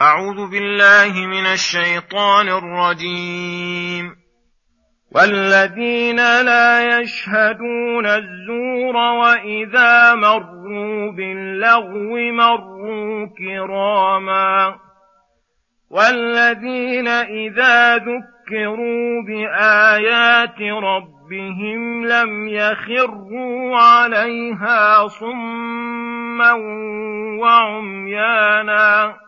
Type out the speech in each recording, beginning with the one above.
أعوذ بالله من الشيطان الرجيم. والذين لا يشهدون الزور وإذا مروا باللغو مروا كراما. والذين إذا ذكروا بآيات ربهم لم يخروا عليها صما وعميانا.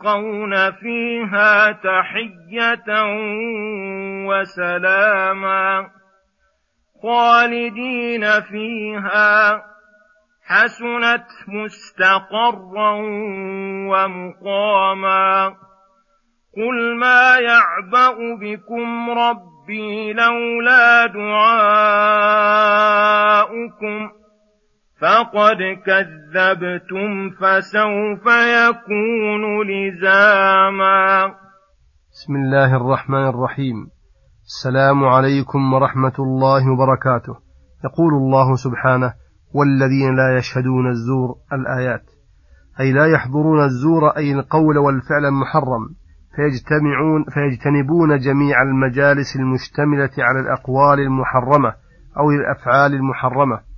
يلقون فيها تحية وسلاما خالدين فيها حسنت مستقرا ومقاما قل ما يعبأ بكم ربي لولا دعاؤكم فقد كذبتم فسوف يكون لزاما بسم الله الرحمن الرحيم. السلام عليكم ورحمة الله وبركاته. يقول الله سبحانه والذين لا يشهدون الزور الآيات. أي لا يحضرون الزور أي القول والفعل المحرم. فيجتمعون فيجتنبون جميع المجالس المشتملة على الأقوال المحرمة أو الأفعال المحرمة.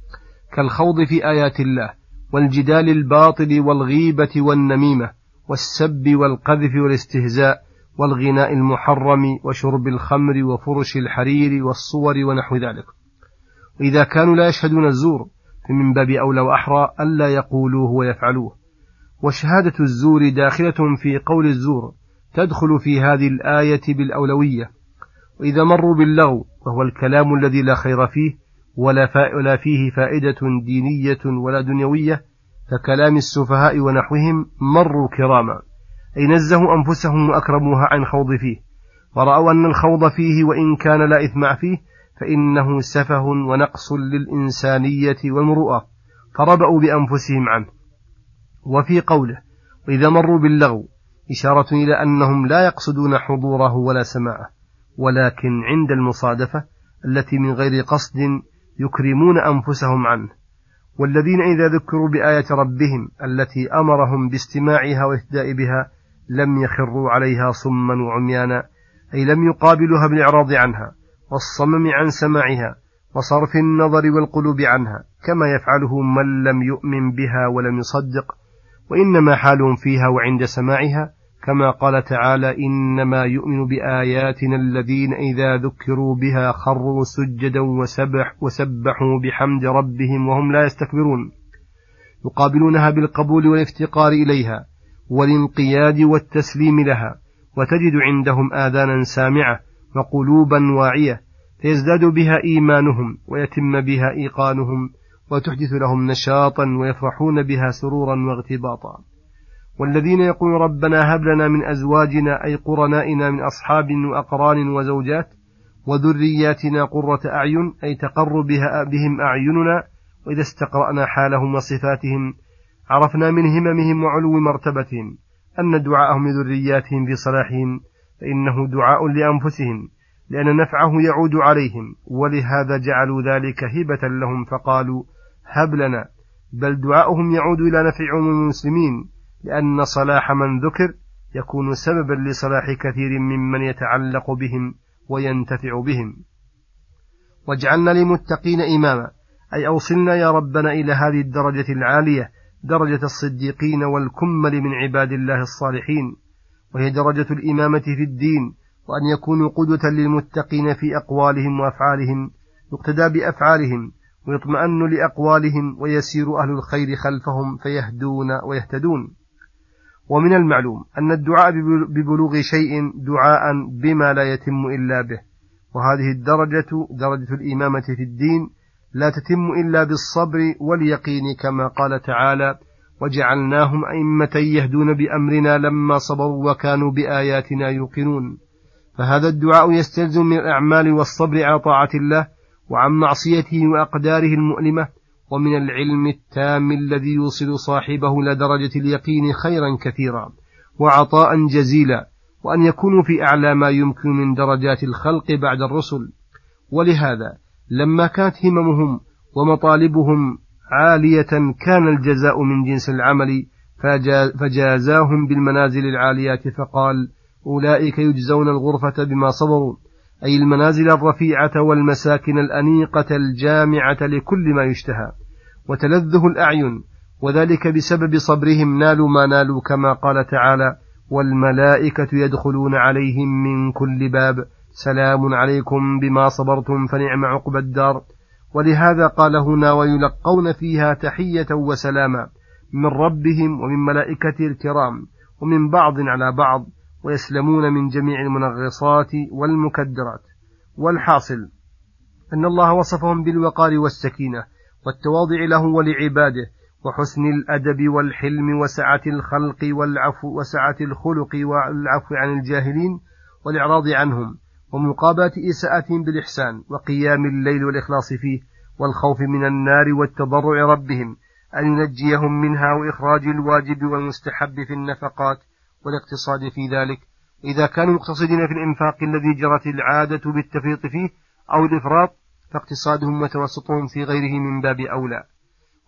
كالخوض في آيات الله والجدال الباطل والغيبة والنميمة والسب والقذف والاستهزاء والغناء المحرم وشرب الخمر وفرش الحرير والصور ونحو ذلك. وإذا كانوا لا يشهدون الزور فمن باب أولى وأحرى ألا يقولوه ويفعلوه. وشهادة الزور داخلة في قول الزور تدخل في هذه الآية بالأولوية. وإذا مروا باللغو وهو الكلام الذي لا خير فيه ولا, ولا فيه فائدة دينية ولا دنيوية ككلام السفهاء ونحوهم مروا كراما. أي نزهوا أنفسهم وأكرموها عن خوض فيه. ورأوا أن الخوض فيه وإن كان لا إثم فيه فإنه سفه ونقص للإنسانية والمروءة. فربأوا بأنفسهم عنه. وفي قوله وإذا مروا باللغو إشارة إلى أنهم لا يقصدون حضوره ولا سماعه ولكن عند المصادفة التي من غير قصد يكرمون أنفسهم عنه والذين إذا ذكروا بآية ربهم التي أمرهم باستماعها والاهتداء بها لم يخروا عليها صما وعميانا أي لم يقابلوها بالإعراض عنها والصمم عن سماعها وصرف النظر والقلوب عنها كما يفعله من لم يؤمن بها ولم يصدق وإنما حالهم فيها وعند سماعها كما قال تعالى إنما يؤمن بآياتنا الذين إذا ذكروا بها خروا سجدا وسبح وسبحوا بحمد ربهم وهم لا يستكبرون. يقابلونها بالقبول والافتقار إليها والانقياد والتسليم لها وتجد عندهم آذانا سامعة وقلوبا واعية فيزداد بها إيمانهم ويتم بها إيقانهم وتحدث لهم نشاطا ويفرحون بها سرورا واغتباطا. والذين يقولون ربنا هب لنا من أزواجنا أي قرنائنا من أصحاب وأقران وزوجات وذرياتنا قرة أعين أي تقر بها بهم أعيننا وإذا استقرأنا حالهم وصفاتهم عرفنا من هممهم وعلو مرتبتهم أن دعاءهم لذرياتهم في صلاحهم فإنه دعاء لأنفسهم لأن نفعه يعود عليهم ولهذا جعلوا ذلك هبة لهم فقالوا هب لنا بل دعاؤهم يعود إلى نفع عموم المسلمين لأن صلاح من ذكر يكون سببا لصلاح كثير ممن يتعلق بهم وينتفع بهم. واجعلنا للمتقين إماما. أي أوصلنا يا ربنا إلى هذه الدرجة العالية درجة الصديقين والكمل من عباد الله الصالحين. وهي درجة الإمامة في الدين وأن يكونوا قدوة للمتقين في أقوالهم وأفعالهم يقتدى بأفعالهم ويطمئن لأقوالهم ويسير أهل الخير خلفهم فيهدون ويهتدون. ومن المعلوم أن الدعاء ببلوغ شيء دعاء بما لا يتم إلا به وهذه الدرجة درجة الإمامة في الدين لا تتم إلا بالصبر واليقين كما قال تعالى وجعلناهم أئمة يهدون بأمرنا لما صبروا وكانوا بآياتنا يوقنون فهذا الدعاء يستلزم من الأعمال والصبر على طاعة الله وعن معصيته وأقداره المؤلمة ومن العلم التام الذي يوصل صاحبه إلى درجة اليقين خيرا كثيرا وعطاء جزيلا وأن يكونوا في أعلى ما يمكن من درجات الخلق بعد الرسل. ولهذا لما كانت هممهم ومطالبهم عالية كان الجزاء من جنس العمل فجازاهم بالمنازل العاليات فقال أولئك يجزون الغرفة بما صبروا أي المنازل الرفيعة والمساكن الأنيقة الجامعة لكل ما يشتهى. وتلذه الأعين وذلك بسبب صبرهم نالوا ما نالوا كما قال تعالى والملائكة يدخلون عليهم من كل باب سلام عليكم بما صبرتم فنعم عقبى الدار. ولهذا قال هنا ويلقون فيها تحية وسلاما من ربهم ومن ملائكته الكرام ومن بعض على بعض ويسلمون من جميع المنغصات والمكدرات. والحاصل أن الله وصفهم بالوقار والسكينة والتواضع له ولعباده وحسن الأدب والحلم وسعة الخلق والعفو وسعة الخلق والعفو عن الجاهلين والإعراض عنهم ومقابلة إساءتهم بالإحسان وقيام الليل والإخلاص فيه والخوف من النار والتضرع ربهم أن ينجيهم منها وإخراج الواجب والمستحب في النفقات والاقتصاد في ذلك. إذا كانوا مقتصدين في الإنفاق الذي جرت العادة بالتفريط فيه أو الإفراط فاقتصادهم وتوسطهم في غيره من باب أولى.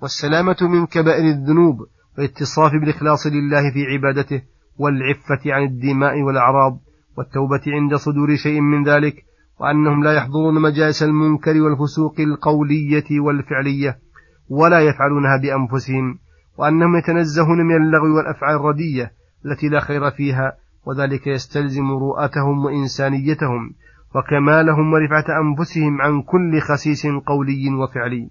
والسلامة من كبائر الذنوب والاتصاف بالإخلاص لله في عبادته والعفة عن الدماء والأعراض والتوبة عند صدور شيء من ذلك وأنهم لا يحضرون مجالس المنكر والفسوق القولية والفعلية ولا يفعلونها بأنفسهم وأنهم يتنزهون من اللغو والأفعال الردية التي لا خير فيها وذلك يستلزم رؤاتهم وإنسانيتهم وكمالهم ورفعة أنفسهم عن كل خسيس قولي وفعلي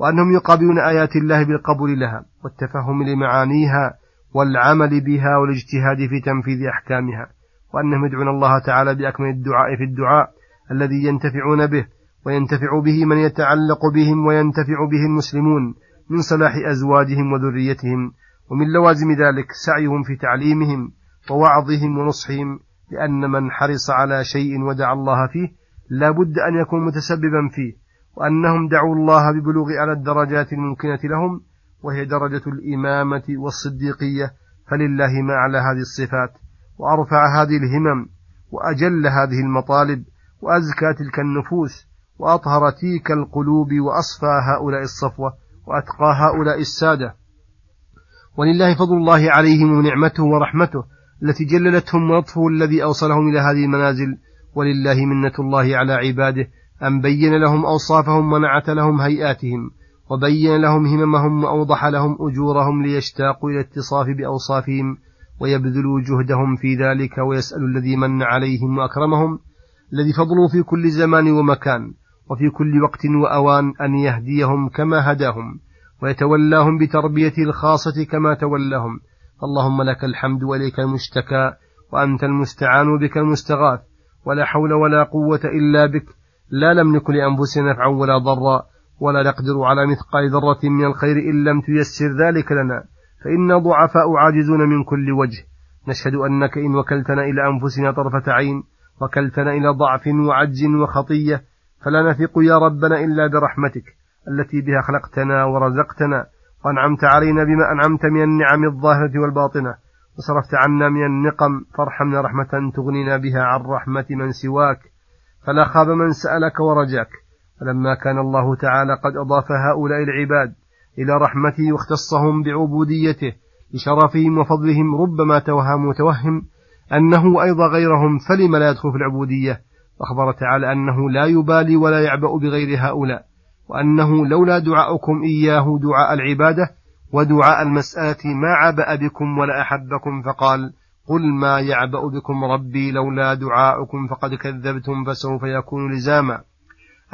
وأنهم يقابلون آيات الله بالقبول لها والتفهم لمعانيها والعمل بها والاجتهاد في تنفيذ أحكامها وأنهم يدعون الله تعالى بأكمل الدعاء في الدعاء الذي ينتفعون به وينتفع به من يتعلق بهم وينتفع به المسلمون من صلاح أزواجهم وذريتهم ومن لوازم ذلك سعيهم في تعليمهم ووعظهم ونصحهم لأن من حرص على شيء ودعا الله فيه لا بد أن يكون متسببا فيه وأنهم دعوا الله ببلوغ على الدرجات الممكنة لهم وهي درجة الإمامة والصديقية فلله ما أعلى هذه الصفات وأرفع هذه الهمم وأجل هذه المطالب وأزكى تلك النفوس وأطهر تلك القلوب وأصفى هؤلاء الصفوة وأتقى هؤلاء السادة. ولله فضل الله عليهم ونعمته ورحمته التي جللتهم ولطفه الذي أوصلهم إلى هذه المنازل ولله منة الله على عباده أن بين لهم أوصافهم ونعت لهم هيئاتهم وبين لهم هممهم وأوضح لهم أجورهم ليشتاقوا إلى اتصاف بأوصافهم ويبذلوا جهدهم في ذلك ويسألوا الذي من عليهم وأكرمهم الذي فضلوا في كل زمان ومكان وفي كل وقت وأوان أن يهديهم كما هداهم ويتولاهم بتربيته الخاصة كما تولاهم اللهم لك الحمد وإليك المشتكى وأنت المستعان بك المستغاث ولا حول ولا قوة إلا بك. لا نملك لأنفسنا نفعا ولا ضرا ولا نقدر على مثقال ذرة من الخير إن لم تيسر ذلك لنا. فإنا ضعفاء عاجزون من كل وجه. نشهد أنك إن وكلتنا إلى أنفسنا طرفة عين وكلتنا إلى ضعف وعجز وخطية فلا نثق يا ربنا إلا برحمتك التي بها خلقتنا ورزقتنا. وأنعمت علينا بما أنعمت من النعم الظاهرة والباطنة. وصرفت عنا من النقم فارحمنا رحمة تغنينا بها عن رحمة من سواك. فلا خاب من سألك ورجاك. فلما كان الله تعالى قد أضاف هؤلاء العباد إلى رحمته واختصهم بعبوديته لشرفهم وفضلهم ربما توهم متوهم أنه أيضا غيرهم فلم لا يدخل في العبودية؟ وأخبر تعالى أنه لا يبالي ولا يعبأ بغير هؤلاء. وأنه لولا دعاؤكم إياه دعاء العبادة ودعاء المسألة ما عبأ بكم ولا أحبكم فقال قل ما يعبأ بكم ربي لولا دعاؤكم فقد كذبتم فسوف يكون لزاما.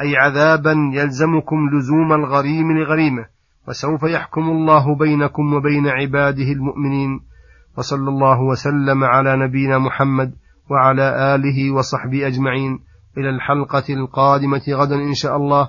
أي عذابا يلزمكم لزوم الغريم لغريمه وسوف يحكم الله بينكم وبين عباده المؤمنين. وصلى الله وسلم على نبينا محمد وعلى آله وصحبه أجمعين. إلى الحلقة القادمة غدا إن شاء الله.